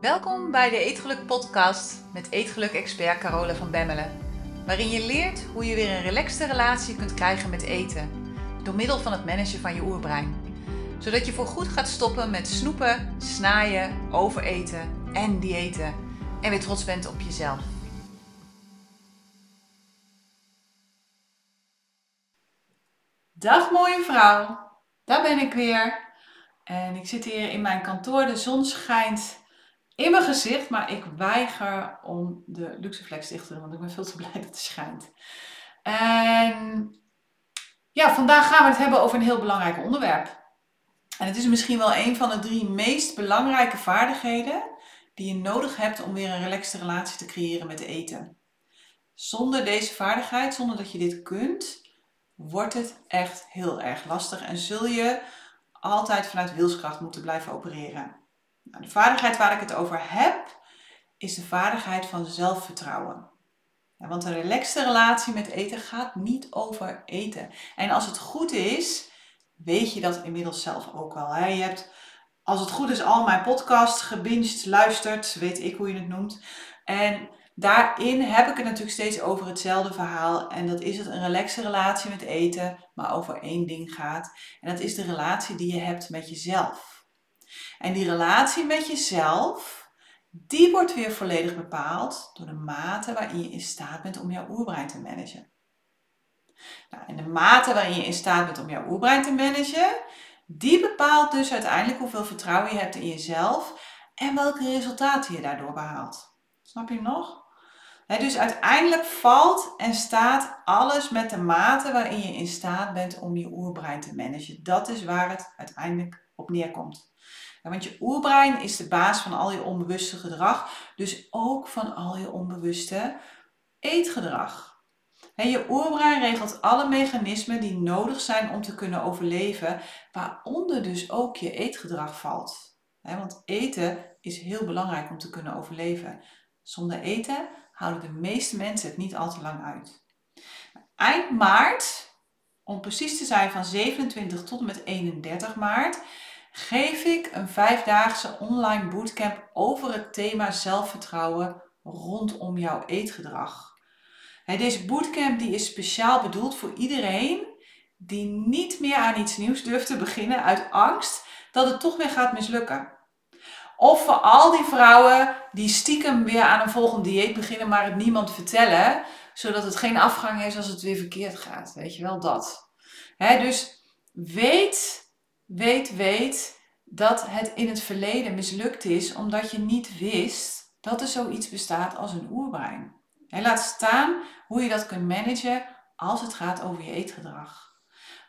Welkom bij de Eetgeluk Podcast met Eetgeluk-expert Carola van Bemmelen. Waarin je leert hoe je weer een relaxte relatie kunt krijgen met eten. Door middel van het managen van je oerbrein. Zodat je voorgoed gaat stoppen met snoepen, snaaien, overeten en diëten. En weer trots bent op jezelf. Dag mooie vrouw, daar ben ik weer. En ik zit hier in mijn kantoor. De zon schijnt in mijn gezicht, maar ik weiger om de Luxeflex dicht te doen, want ik ben veel te blij dat het schijnt. En ja, vandaag gaan we het hebben over een heel belangrijk onderwerp. En het is misschien wel een van de drie meest belangrijke vaardigheden die je nodig hebt om weer een relaxte relatie te creëren met eten. Zonder deze vaardigheid, zonder dat je dit kunt, wordt het echt heel erg lastig en zul je altijd vanuit wilskracht moeten blijven opereren. Nou, de vaardigheid waar ik het over heb, is de vaardigheid van zelfvertrouwen. Ja, want een relaxte relatie met eten gaat niet over eten. En als het goed is, weet je dat inmiddels zelf ook al. Hè? Je hebt, als het goed is, al mijn podcast gebinged, luisterd, weet ik hoe je het noemt. En daarin heb ik het natuurlijk steeds over hetzelfde verhaal. En dat is het een relaxe relatie met eten, maar over één ding gaat. En dat is de relatie die je hebt met jezelf. En die relatie met jezelf, die wordt weer volledig bepaald door de mate waarin je in staat bent om jouw oerbrein te managen. Nou, en de mate waarin je in staat bent om jouw oerbrein te managen, die bepaalt dus uiteindelijk hoeveel vertrouwen je hebt in jezelf en welke resultaten je daardoor behaalt. Snap je nog? dus uiteindelijk valt en staat alles met de mate waarin je in staat bent om je oerbrein te managen. Dat is waar het uiteindelijk op neerkomt. Want je oerbrein is de baas van al je onbewuste gedrag, dus ook van al je onbewuste eetgedrag. je oerbrein regelt alle mechanismen die nodig zijn om te kunnen overleven, waaronder dus ook je eetgedrag valt. want eten is heel belangrijk om te kunnen overleven. Zonder eten houden de meeste mensen het niet al te lang uit. Eind maart, om precies te zijn van 27 tot en met 31 maart, geef ik een vijfdaagse online bootcamp over het thema zelfvertrouwen rondom jouw eetgedrag. Deze bootcamp die is speciaal bedoeld voor iedereen die niet meer aan iets nieuws durft te beginnen uit angst dat het toch weer gaat mislukken. Of voor al die vrouwen die stiekem weer aan een volgend dieet beginnen, maar het niemand vertellen, zodat het geen afgang is als het weer verkeerd gaat. Weet je wel dat? dus weet, weet, weet dat het in het verleden mislukt is omdat je niet wist dat er zoiets bestaat als een oerbrein. laat staan hoe je dat kunt managen als het gaat over je eetgedrag.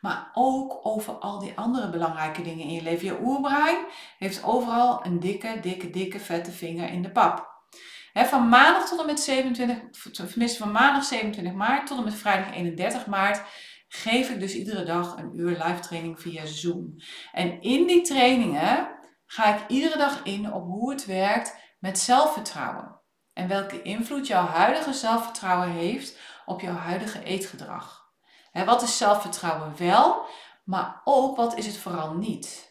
Maar ook over al die andere belangrijke dingen in je leven. Je oerbrein heeft overal een dikke, dikke, dikke, vette vinger in de pap. van maandag tot en met 27, tenminste van maandag 27 maart tot en met vrijdag 31 maart geef ik dus iedere dag een uur live training via Zoom. En in die trainingen ga ik iedere dag in op hoe het werkt met zelfvertrouwen. En welke invloed jouw huidige zelfvertrouwen heeft op jouw huidige eetgedrag wat is zelfvertrouwen wel, maar ook wat is het vooral niet?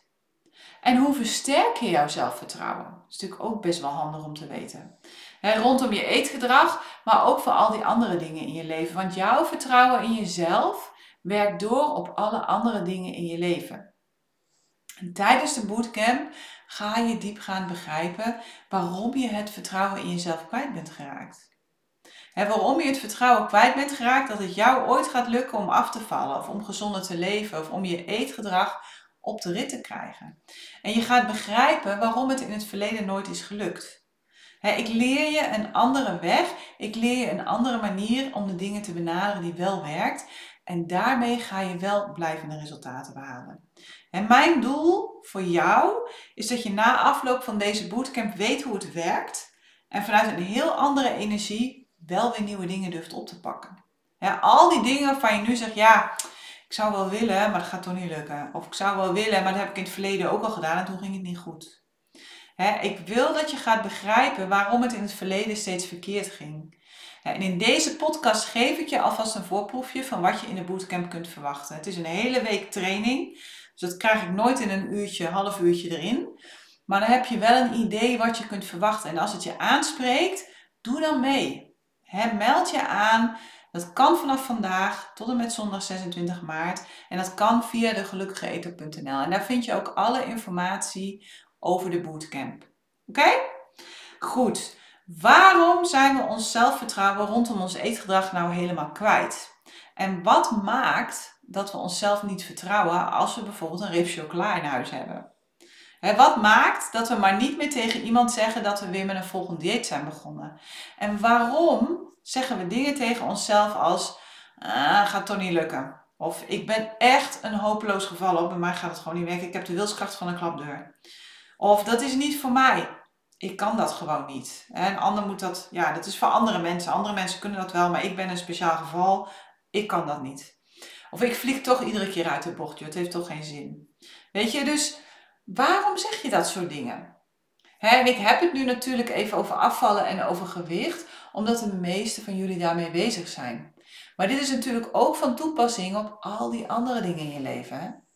En hoe versterk je jouw zelfvertrouwen? Dat is natuurlijk ook best wel handig om te weten. rondom je eetgedrag, maar ook voor al die andere dingen in je leven. Want jouw vertrouwen in jezelf werkt door op alle andere dingen in je leven. En tijdens de bootcamp ga je diepgaand begrijpen waarom je het vertrouwen in jezelf kwijt bent geraakt. En waarom je het vertrouwen kwijt bent geraakt dat het jou ooit gaat lukken om af te vallen of om gezonder te leven of om je eetgedrag op de rit te krijgen. En je gaat begrijpen waarom het in het verleden nooit is gelukt. ik leer je een andere weg, ik leer je een andere manier om de dingen te benaderen die wel werkt. En daarmee ga je wel blijvende resultaten behalen. En mijn doel voor jou is dat je na afloop van deze bootcamp weet hoe het werkt. En vanuit een heel andere energie wel weer nieuwe dingen durft op te pakken. Al die dingen waarvan je nu zegt, ja, ik zou wel willen, maar dat gaat toch niet lukken. Of ik zou wel willen, maar dat heb ik in het verleden ook al gedaan en toen ging het niet goed. ik wil dat je gaat begrijpen waarom het in het verleden steeds verkeerd ging. En in deze podcast geef ik je alvast een voorproefje van wat je in de bootcamp kunt verwachten. Het is een hele week training, dus dat krijg ik nooit in een uurtje, half uurtje erin. Maar dan heb je wel een idee wat je kunt verwachten. En als het je aanspreekt, doe dan mee. meld je aan. Dat kan vanaf vandaag tot en met zondag 26 maart. En dat kan via de gelukkigeeter.nl. En daar vind je ook alle informatie over de bootcamp. Oké? Goed. Waarom zijn we ons zelfvertrouwen rondom ons eetgedrag nou helemaal kwijt? En wat maakt dat we onszelf niet vertrouwen als we bijvoorbeeld een reep chocola in huis hebben? wat maakt dat we maar niet meer tegen iemand zeggen dat we weer met een volgend dieet zijn begonnen? En waarom zeggen we dingen tegen onszelf als, ah, gaat toch niet lukken? Of ik ben echt een hopeloos geval op, bij mij gaat het gewoon niet werken. Ik heb de wilskracht van een klapdeur. Of dat is niet voor mij. Ik kan dat gewoon niet. En ander moet dat, ja, dat is voor andere mensen. Andere mensen kunnen dat wel, maar ik ben een speciaal geval. Ik kan dat niet. Of ik vlieg toch iedere keer uit de bocht. Het heeft toch geen zin. Weet je, dus waarom zeg je dat soort dingen? en ik heb het nu natuurlijk even over afvallen en over gewicht, omdat de meeste van jullie daarmee bezig zijn. Maar dit is natuurlijk ook van toepassing op al die andere dingen in je leven.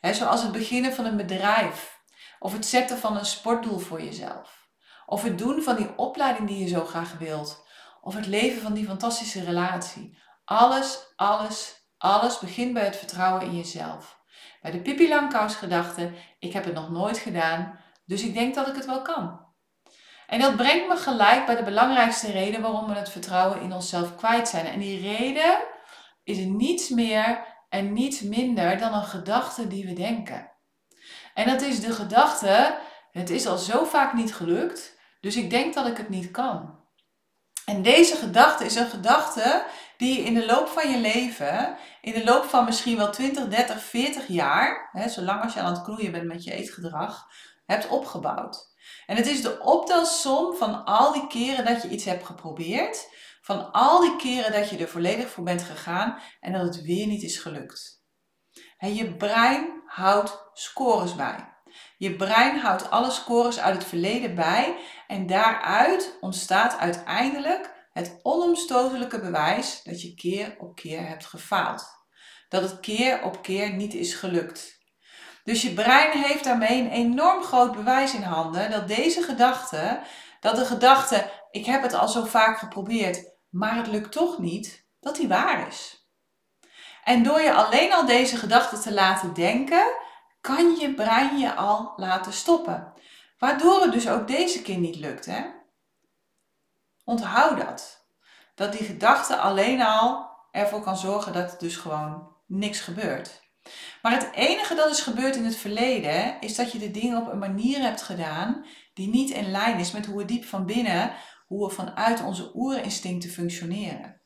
Zoals het beginnen van een bedrijf, of het zetten van een sportdoel voor jezelf, of het doen van die opleiding die je zo graag wilt, of het leven van die fantastische relatie. Alles, alles, alles begint bij het vertrouwen in jezelf. Bij de Pippi Langkous gedachte, ik heb het nog nooit gedaan, dus ik denk dat ik het wel kan. En dat brengt me gelijk bij de belangrijkste reden waarom we het vertrouwen in onszelf kwijt zijn. En die reden is niets meer en niets minder dan een gedachte die we denken. En dat is de gedachte, het is al zo vaak niet gelukt, dus ik denk dat ik het niet kan. En deze gedachte is een gedachte die je in de loop van je leven, in de loop van misschien wel 20, 30, 40 jaar, hè, zolang als je aan het knoeien bent met je eetgedrag, hebt opgebouwd. En het is de optelsom van al die keren dat je iets hebt geprobeerd, van al die keren dat je er volledig voor bent gegaan en dat het weer niet is gelukt. En je brein houdt scores bij. Je brein houdt alle scores uit het verleden bij en daaruit ontstaat uiteindelijk het onomstotelijke bewijs dat je keer op keer hebt gefaald. Dat het keer op keer niet is gelukt. Dus je brein heeft daarmee een enorm groot bewijs in handen dat deze gedachte, dat de gedachte, ik heb het al zo vaak geprobeerd, maar het lukt toch niet, dat die waar is. En door je alleen al deze gedachte te laten denken, kan je brein je al laten stoppen. Waardoor het dus ook deze keer niet lukt. Hè? Onthoud dat. Dat die gedachte alleen al ervoor kan zorgen dat er dus gewoon niks gebeurt. Maar het enige dat is gebeurd in het verleden is dat je de dingen op een manier hebt gedaan die niet in lijn is met hoe we diep van binnen, hoe we vanuit onze oerinstincten functioneren.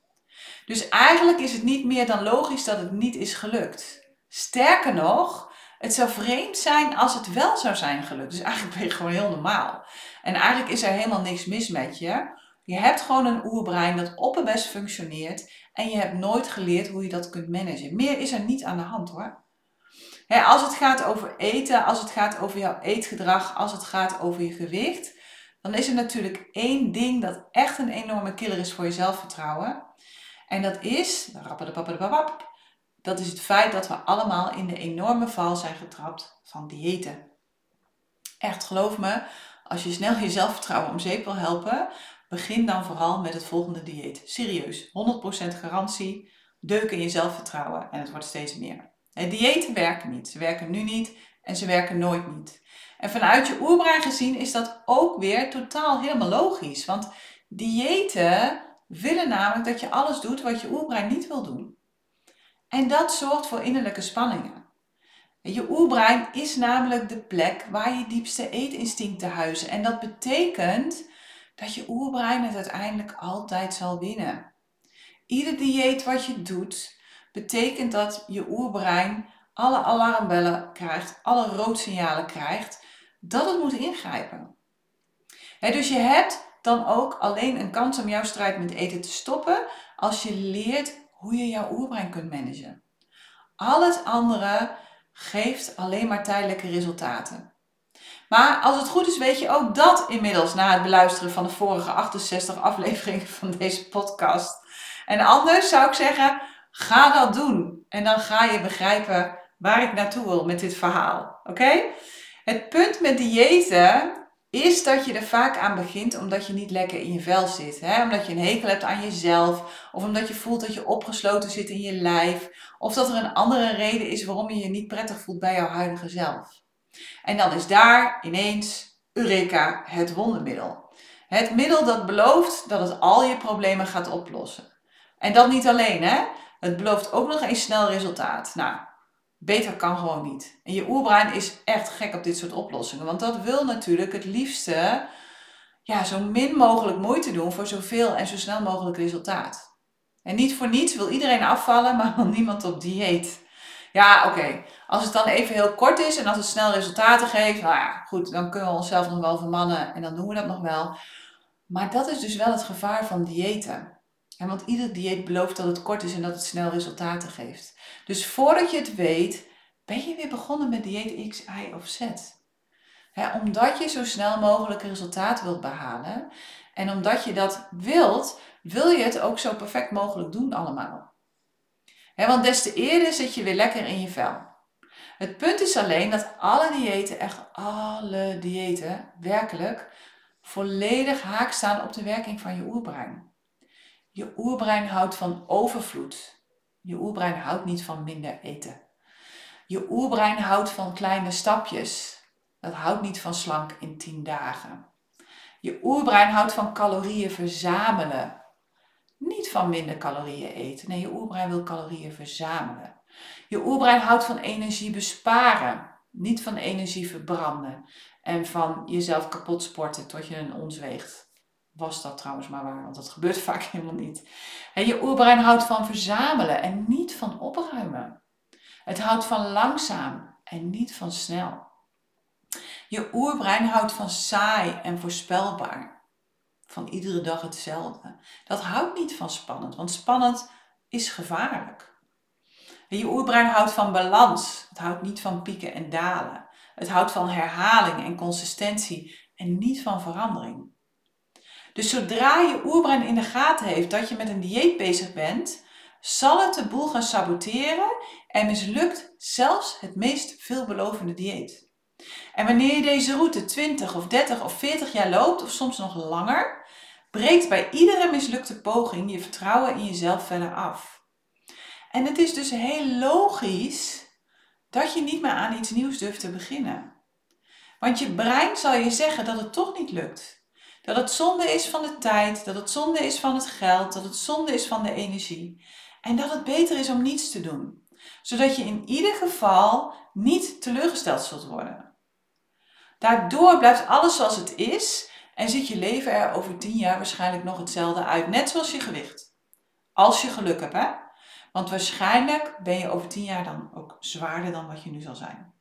Dus eigenlijk is het niet meer dan logisch dat het niet is gelukt. Sterker nog, het zou vreemd zijn als het wel zou zijn gelukt. Dus eigenlijk ben je gewoon heel normaal. En eigenlijk is er helemaal niks mis met je. Je hebt gewoon een oerbrein dat opperbest functioneert en je hebt nooit geleerd hoe je dat kunt managen. Meer is er niet aan de hand hoor. als het gaat over eten, als het gaat over jouw eetgedrag, als het gaat over je gewicht, dan is er natuurlijk één ding dat echt een enorme killer is voor je zelfvertrouwen. En dat is, dat is het feit dat we allemaal in de enorme val zijn getrapt van diëten. Echt, geloof me, als je snel je zelfvertrouwen om zeep wil helpen, begin dan vooral met het volgende dieet. Serieus, 100% garantie, deuk in je zelfvertrouwen en het wordt steeds meer. En diëten werken niet. Ze werken nu niet en ze werken nooit niet. En vanuit je oerbrein gezien is dat ook weer totaal helemaal logisch. Want diëten willen namelijk dat je alles doet wat je oerbrein niet wil doen. En dat zorgt voor innerlijke spanningen. Je oerbrein is namelijk de plek waar je diepste eetinstincten huizen. En dat betekent dat je oerbrein het uiteindelijk altijd zal winnen. Ieder dieet wat je doet, betekent dat je oerbrein alle alarmbellen krijgt, alle roodsignalen krijgt, dat het moet ingrijpen. dus je hebt dan ook alleen een kans om jouw strijd met eten te stoppen als je leert hoe je jouw oerbrein kunt managen. Al het andere geeft alleen maar tijdelijke resultaten. Maar als het goed is, weet je ook dat inmiddels na het beluisteren van de vorige 68 afleveringen van deze podcast. En anders zou ik zeggen, ga dat doen. En dan ga je begrijpen waar ik naartoe wil met dit verhaal. Oké? Het punt met diëten is dat je er vaak aan begint omdat je niet lekker in je vel zit. Hè? Omdat je een hekel hebt aan jezelf. Of omdat je voelt dat je opgesloten zit in je lijf. Of dat er een andere reden is waarom je je niet prettig voelt bij jouw huidige zelf. En dan is daar ineens Eureka het wondermiddel. Het middel dat belooft dat het al je problemen gaat oplossen. En dat niet alleen, hè? Het belooft ook nog een snel resultaat. Nou, beter kan gewoon niet. En je oerbrein is echt gek op dit soort oplossingen. Want dat wil natuurlijk het liefste ja, zo min mogelijk moeite doen voor zoveel en zo snel mogelijk resultaat. En niet voor niets wil iedereen afvallen, maar wil niemand op dieet. Ja, oké. Als het dan even heel kort is en als het snel resultaten geeft, nou ja, goed, dan kunnen we onszelf nog wel vermannen en dan doen we dat nog wel. Maar dat is dus wel het gevaar van diëten. Want ieder dieet belooft dat het kort is en dat het snel resultaten geeft. Dus voordat je het weet, ben je weer begonnen met dieet X, Y of Z. omdat je zo snel mogelijk resultaat wilt behalen. En omdat je dat wilt, wil je het ook zo perfect mogelijk doen allemaal. want des te eerder zit je weer lekker in je vel. Het punt is alleen dat alle diëten, echt alle diëten, werkelijk volledig haak staan op de werking van je oerbrein. Je oerbrein houdt van overvloed. Je oerbrein houdt niet van minder eten. Je oerbrein houdt van kleine stapjes. Dat houdt niet van slank in 10 dagen. Je oerbrein houdt van calorieën verzamelen. Niet van minder calorieën eten. Nee, je oerbrein wil calorieën verzamelen. Je oerbrein houdt van energie besparen. Niet van energie verbranden. En van jezelf kapot sporten tot je een ons weegt was dat trouwens maar waar, want dat gebeurt vaak helemaal niet. Je oerbrein houdt van verzamelen en niet van opruimen. Het houdt van langzaam en niet van snel. Je oerbrein houdt van saai en voorspelbaar. Van iedere dag hetzelfde. Dat houdt niet van spannend, want spannend is gevaarlijk. En je oerbrein houdt van balans. Het houdt niet van pieken en dalen. Het houdt van herhaling en consistentie en niet van verandering. Dus zodra je oerbrein in de gaten heeft dat je met een dieet bezig bent, zal het de boel gaan saboteren en mislukt zelfs het meest veelbelovende dieet. En wanneer je deze route 20 of 30 of 40 jaar loopt, of soms nog langer, breekt bij iedere mislukte poging je vertrouwen in jezelf verder af. En het is dus heel logisch dat je niet meer aan iets nieuws durft te beginnen. Want je brein zal je zeggen dat het toch niet lukt. Dat het zonde is van de tijd, dat het zonde is van het geld, dat het zonde is van de energie. En dat het beter is om niets te doen. Zodat je in ieder geval niet teleurgesteld zult worden. Daardoor blijft alles zoals het is en ziet je leven er over tien jaar waarschijnlijk nog hetzelfde uit. Net zoals je gewicht. Als je geluk hebt, hè? Want waarschijnlijk ben je over tien jaar dan ook zwaarder dan wat je nu zal zijn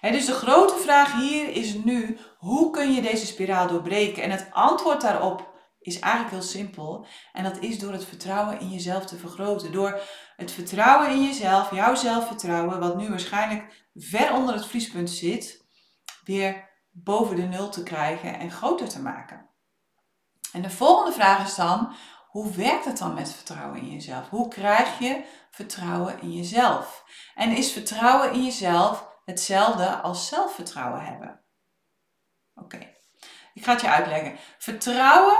dus de grote vraag hier is nu, hoe kun je deze spiraal doorbreken? En het antwoord daarop is eigenlijk heel simpel. En dat is door het vertrouwen in jezelf te vergroten. Door het vertrouwen in jezelf, jouw zelfvertrouwen, wat nu waarschijnlijk ver onder het vriespunt zit, weer boven de nul te krijgen en groter te maken. En de volgende vraag is dan, hoe werkt het dan met vertrouwen in jezelf? Hoe krijg je vertrouwen in jezelf? En is vertrouwen in jezelf hetzelfde als zelfvertrouwen hebben. Oké, ik ga het je uitleggen. Vertrouwen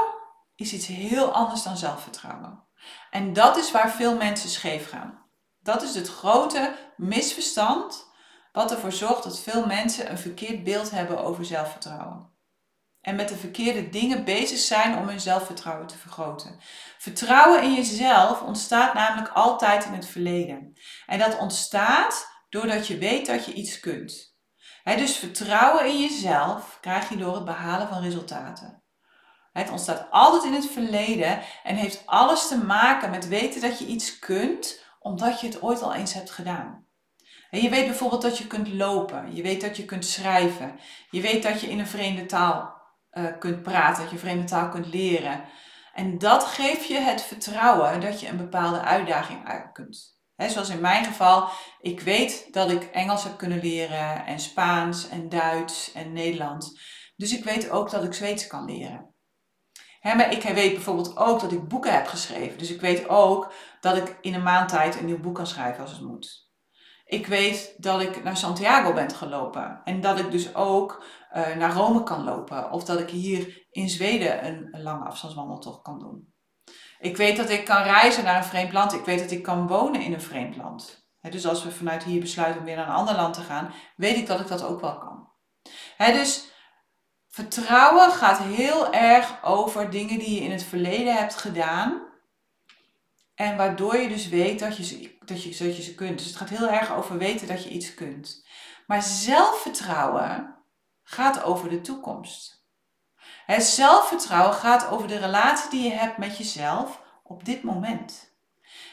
is iets heel anders dan zelfvertrouwen. En dat is waar veel mensen scheef gaan. Dat is het grote misverstand wat ervoor zorgt dat veel mensen een verkeerd beeld hebben over zelfvertrouwen. En met de verkeerde dingen bezig zijn om hun zelfvertrouwen te vergroten. Vertrouwen in jezelf ontstaat namelijk altijd in het verleden. En dat ontstaat doordat je weet dat je iets kunt. dus vertrouwen in jezelf krijg je door het behalen van resultaten. Het ontstaat altijd in het verleden en heeft alles te maken met weten dat je iets kunt, omdat je het ooit al eens hebt gedaan. je weet bijvoorbeeld dat je kunt lopen, je weet dat je kunt schrijven, je weet dat je in een vreemde taal uh, kunt praten, dat je vreemde taal kunt leren. En dat geeft je het vertrouwen dat je een bepaalde uitdaging uit kunt zoals in mijn geval, ik weet dat ik Engels heb kunnen leren en Spaans en Duits en Nederlands. Dus ik weet ook dat ik Zweeds kan leren. maar ik weet bijvoorbeeld ook dat ik boeken heb geschreven. Dus ik weet ook dat ik in een maand tijd een nieuw boek kan schrijven als het moet. Ik weet dat ik naar Santiago ben gelopen. En dat ik dus ook uh, naar Rome kan lopen. Of dat ik hier in Zweden een, een lange afstandswandeltocht kan doen. Ik weet dat ik kan reizen naar een vreemd land. Ik weet dat ik kan wonen in een vreemd land. dus als we vanuit hier besluiten om weer naar een ander land te gaan, weet ik dat ik dat ook wel kan. dus vertrouwen gaat heel erg over dingen die je in het verleden hebt gedaan. En waardoor je dus weet dat je, dat, je, dat je ze kunt. Dus het gaat heel erg over weten dat je iets kunt. Maar zelfvertrouwen gaat over de toekomst. Het zelfvertrouwen gaat over de relatie die je hebt met jezelf op dit moment.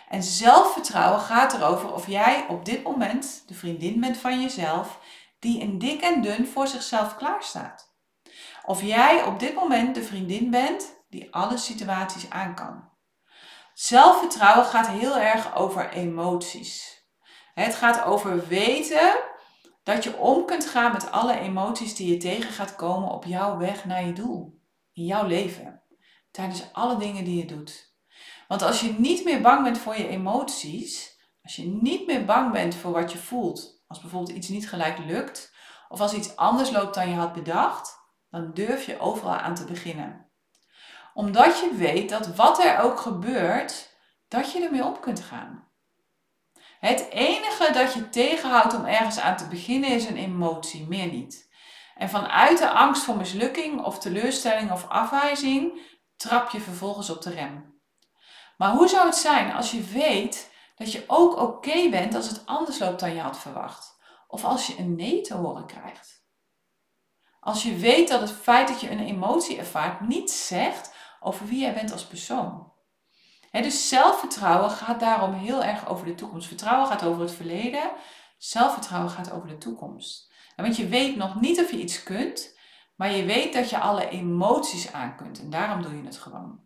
En zelfvertrouwen gaat erover of jij op dit moment de vriendin bent van jezelf die in dik en dun voor zichzelf klaarstaat. Of jij op dit moment de vriendin bent die alle situaties aan kan. Zelfvertrouwen gaat heel erg over emoties. Het gaat over weten dat je om kunt gaan met alle emoties die je tegen gaat komen op jouw weg naar je doel. In jouw leven. Tijdens alle dingen die je doet. Want als je niet meer bang bent voor je emoties, als je niet meer bang bent voor wat je voelt, als bijvoorbeeld iets niet gelijk lukt, of als iets anders loopt dan je had bedacht, dan durf je overal aan te beginnen. Omdat je weet dat wat er ook gebeurt, dat je ermee op kunt gaan. Het enige dat je tegenhoudt om ergens aan te beginnen is een emotie, meer niet. En vanuit de angst voor mislukking of teleurstelling of afwijzing trap je vervolgens op de rem. Maar hoe zou het zijn als je weet dat je ook oké bent als het anders loopt dan je had verwacht? Of als je een nee te horen krijgt? Als je weet dat het feit dat je een emotie ervaart niets zegt over wie jij bent als persoon dus zelfvertrouwen gaat daarom heel erg over de toekomst. Vertrouwen gaat over het verleden, zelfvertrouwen gaat over de toekomst. want je weet nog niet of je iets kunt, maar je weet dat je alle emoties aan kunt en daarom doe je het gewoon.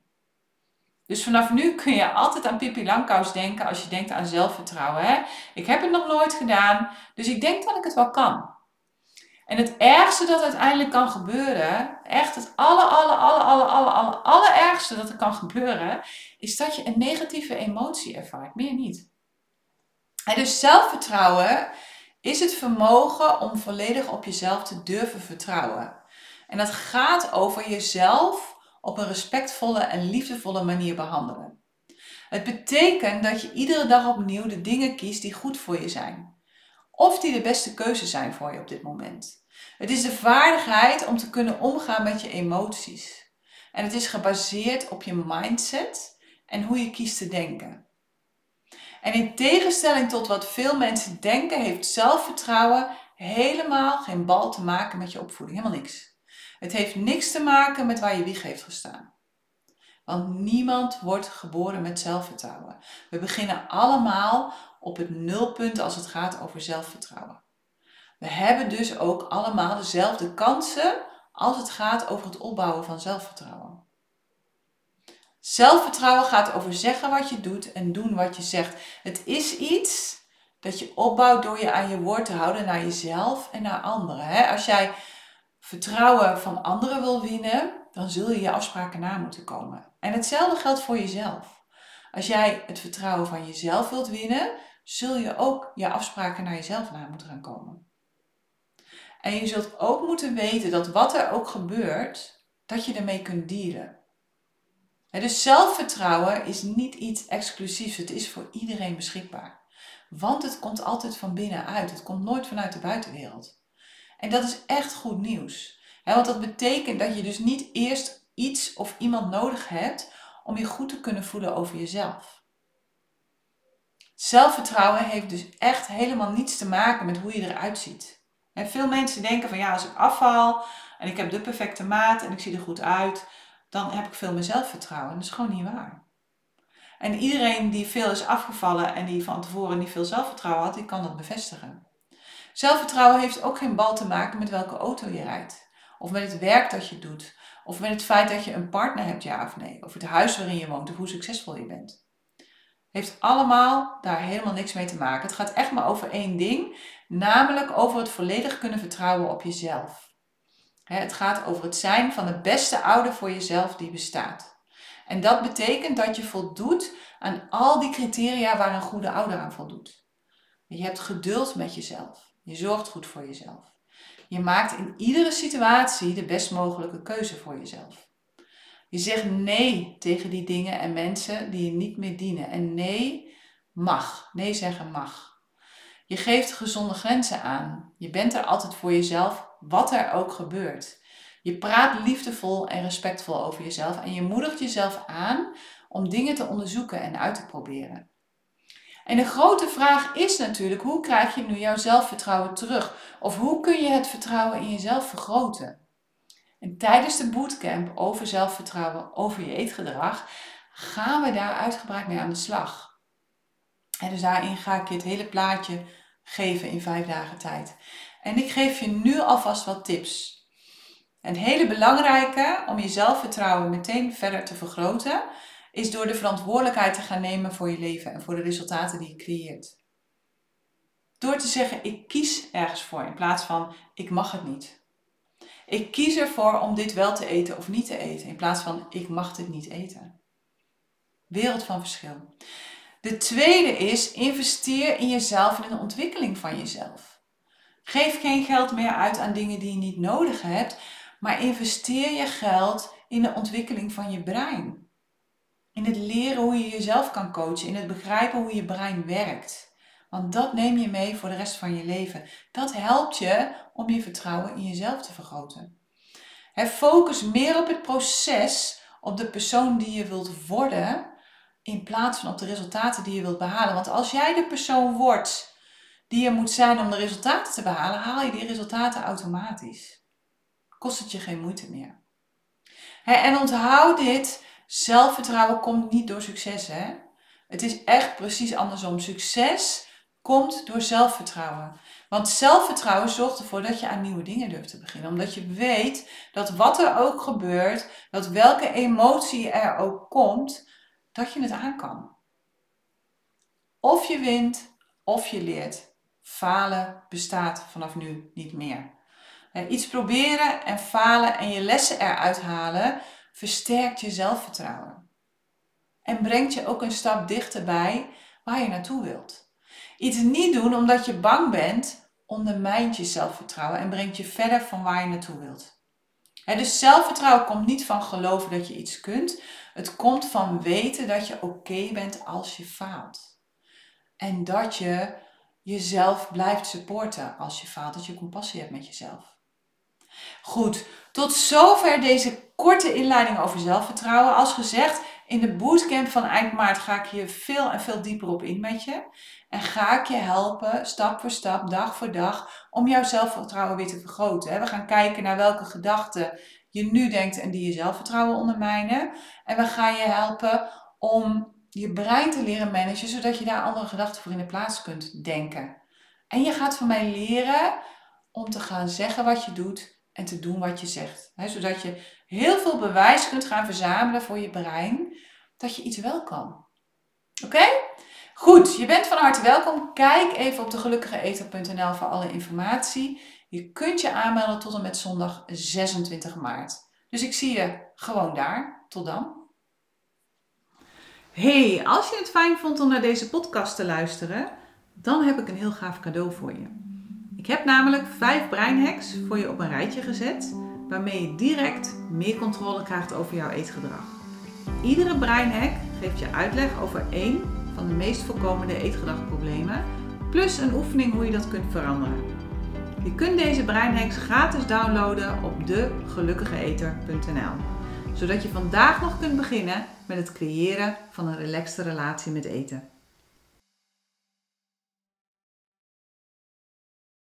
Dus vanaf nu kun je altijd aan Pippi Langkous denken als je denkt aan zelfvertrouwen. Hè? Ik heb het nog nooit gedaan, dus ik denk dat ik het wel kan. En het ergste dat uiteindelijk kan gebeuren, echt het aller, aller, aller, aller, aller, aller, allerergste dat er kan gebeuren, is dat je een negatieve emotie ervaart, meer niet. Dus zelfvertrouwen is het vermogen om volledig op jezelf te durven vertrouwen. En dat gaat over jezelf op een respectvolle en liefdevolle manier behandelen. Het betekent dat je iedere dag opnieuw de dingen kiest die goed voor je zijn. Of die de beste keuze zijn voor je op dit moment. Het is de vaardigheid om te kunnen omgaan met je emoties. En het is gebaseerd op je mindset en hoe je kiest te denken. En in tegenstelling tot wat veel mensen denken, heeft zelfvertrouwen helemaal geen bal te maken met je opvoeding. Helemaal niks. Het heeft niks te maken met waar je wieg heeft gestaan. Want niemand wordt geboren met zelfvertrouwen. We beginnen allemaal op het nulpunt als het gaat over zelfvertrouwen. We hebben dus ook allemaal dezelfde kansen als het gaat over het opbouwen van zelfvertrouwen. Zelfvertrouwen gaat over zeggen wat je doet en doen wat je zegt. Het is iets dat je opbouwt door je aan je woord te houden naar jezelf en naar anderen. Als jij vertrouwen van anderen wil winnen, dan zul je je afspraken na moeten komen. En hetzelfde geldt voor jezelf. Als jij het vertrouwen van jezelf wilt winnen, zul je ook je afspraken naar jezelf na moeten gaan komen. En je zult ook moeten weten dat wat er ook gebeurt, dat je ermee kunt dealen. Dus zelfvertrouwen is niet iets exclusiefs. Het is voor iedereen beschikbaar. Want het komt altijd van binnenuit. Het komt nooit vanuit de buitenwereld. En dat is echt goed nieuws. want dat betekent dat je dus niet eerst iets of iemand nodig hebt om je goed te kunnen voelen over jezelf. Zelfvertrouwen heeft dus echt helemaal niets te maken met hoe je eruit ziet. En veel mensen denken van ja, als ik afval en ik heb de perfecte maat en ik zie er goed uit, dan heb ik veel meer zelfvertrouwen. Dat is gewoon niet waar. En iedereen die veel is afgevallen en die van tevoren niet veel zelfvertrouwen had, die kan dat bevestigen. Zelfvertrouwen heeft ook geen bal te maken met welke auto je rijdt. Of met het werk dat je doet. Of met het feit dat je een partner hebt, ja of nee. Of het huis waarin je woont of hoe succesvol je bent. Heeft allemaal daar helemaal niks mee te maken. Het gaat echt maar over één ding. Namelijk over het volledig kunnen vertrouwen op jezelf. Het gaat over het zijn van de beste ouder voor jezelf die bestaat. En dat betekent dat je voldoet aan al die criteria waar een goede ouder aan voldoet. Je hebt geduld met jezelf. Je zorgt goed voor jezelf. Je maakt in iedere situatie de best mogelijke keuze voor jezelf. Je zegt nee tegen die dingen en mensen die je niet meer dienen. En nee mag. Nee zeggen mag. Je geeft gezonde grenzen aan. Je bent er altijd voor jezelf, wat er ook gebeurt. Je praat liefdevol en respectvol over jezelf en je moedigt jezelf aan om dingen te onderzoeken en uit te proberen. En de grote vraag is natuurlijk, hoe krijg je nu jouw zelfvertrouwen terug? Of hoe kun je het vertrouwen in jezelf vergroten? En tijdens de bootcamp over zelfvertrouwen, over je eetgedrag, gaan we daar uitgebreid mee aan de slag. Dus daarin ga ik je het hele plaatje geven in vijf dagen tijd. En ik geef je nu alvast wat tips. Een hele belangrijke om je zelfvertrouwen meteen verder te vergroten, is door de verantwoordelijkheid te gaan nemen voor je leven en voor de resultaten die je creëert. Door te zeggen, ik kies ergens voor in plaats van, ik mag het niet. Ik kies ervoor om dit wel te eten of niet te eten, in plaats van, ik mag dit niet eten. Wereld van verschil. De tweede is, investeer in jezelf en in de ontwikkeling van jezelf. Geef geen geld meer uit aan dingen die je niet nodig hebt, maar investeer je geld in de ontwikkeling van je brein. In het leren hoe je jezelf kan coachen, in het begrijpen hoe je brein werkt. Want dat neem je mee voor de rest van je leven. Dat helpt je om je vertrouwen in jezelf te vergroten. focus meer op het proces, op de persoon die je wilt worden, in plaats van op de resultaten die je wilt behalen. Want als jij de persoon wordt die je moet zijn om de resultaten te behalen, haal je die resultaten automatisch kost het je geen moeite meer. en onthoud dit, zelfvertrouwen komt niet door succes. Hè? Het is echt precies andersom. Succes komt door zelfvertrouwen. Want zelfvertrouwen zorgt ervoor dat je aan nieuwe dingen durft te beginnen. Omdat je weet dat wat er ook gebeurt, dat welke emotie er ook komt, dat je het aan kan. Of je wint, of je leert. Falen bestaat vanaf nu niet meer. Iets proberen en falen en je lessen eruit halen versterkt je zelfvertrouwen. En brengt je ook een stap dichterbij waar je naartoe wilt. Iets niet doen omdat je bang bent, ondermijnt je zelfvertrouwen en brengt je verder van waar je naartoe wilt. dus zelfvertrouwen komt niet van geloven dat je iets kunt. Het komt van weten dat je oké bent als je faalt. En dat je jezelf blijft supporten als je faalt. Dat je compassie hebt met jezelf. Goed, tot zover deze korte inleiding over zelfvertrouwen. Als gezegd, in de bootcamp van eind maart ga ik hier veel en veel dieper op in met je. En ga ik je helpen, stap voor stap, dag voor dag, om jouw zelfvertrouwen weer te vergroten. We gaan kijken naar welke gedachten je nu denkt en die je zelfvertrouwen ondermijnen. En we gaan je helpen om je brein te leren managen, zodat je daar andere gedachten voor in de plaats kunt denken. En je gaat van mij leren om te gaan zeggen wat je doet en te doen wat je zegt. zodat je heel veel bewijs kunt gaan verzamelen voor je brein dat je iets wel kan. Oké? Goed, je bent van harte welkom. Kijk even op degelukkigeeter.nl voor alle informatie. Je kunt je aanmelden tot en met zondag 26 maart. Dus ik zie je gewoon daar. Tot dan. Hey, als je het fijn vond om naar deze podcast te luisteren, dan heb ik een heel gaaf cadeau voor je. Ik heb namelijk vijf breinhacks voor je op een rijtje gezet, waarmee je direct meer controle krijgt over jouw eetgedrag. Iedere breinhack geeft je uitleg over één van de meest voorkomende eetgedragproblemen, plus een oefening hoe je dat kunt veranderen. Je kunt deze breinhacks gratis downloaden op degelukkigeeter.nl, zodat je vandaag nog kunt beginnen met het creëren van een relaxte relatie met eten.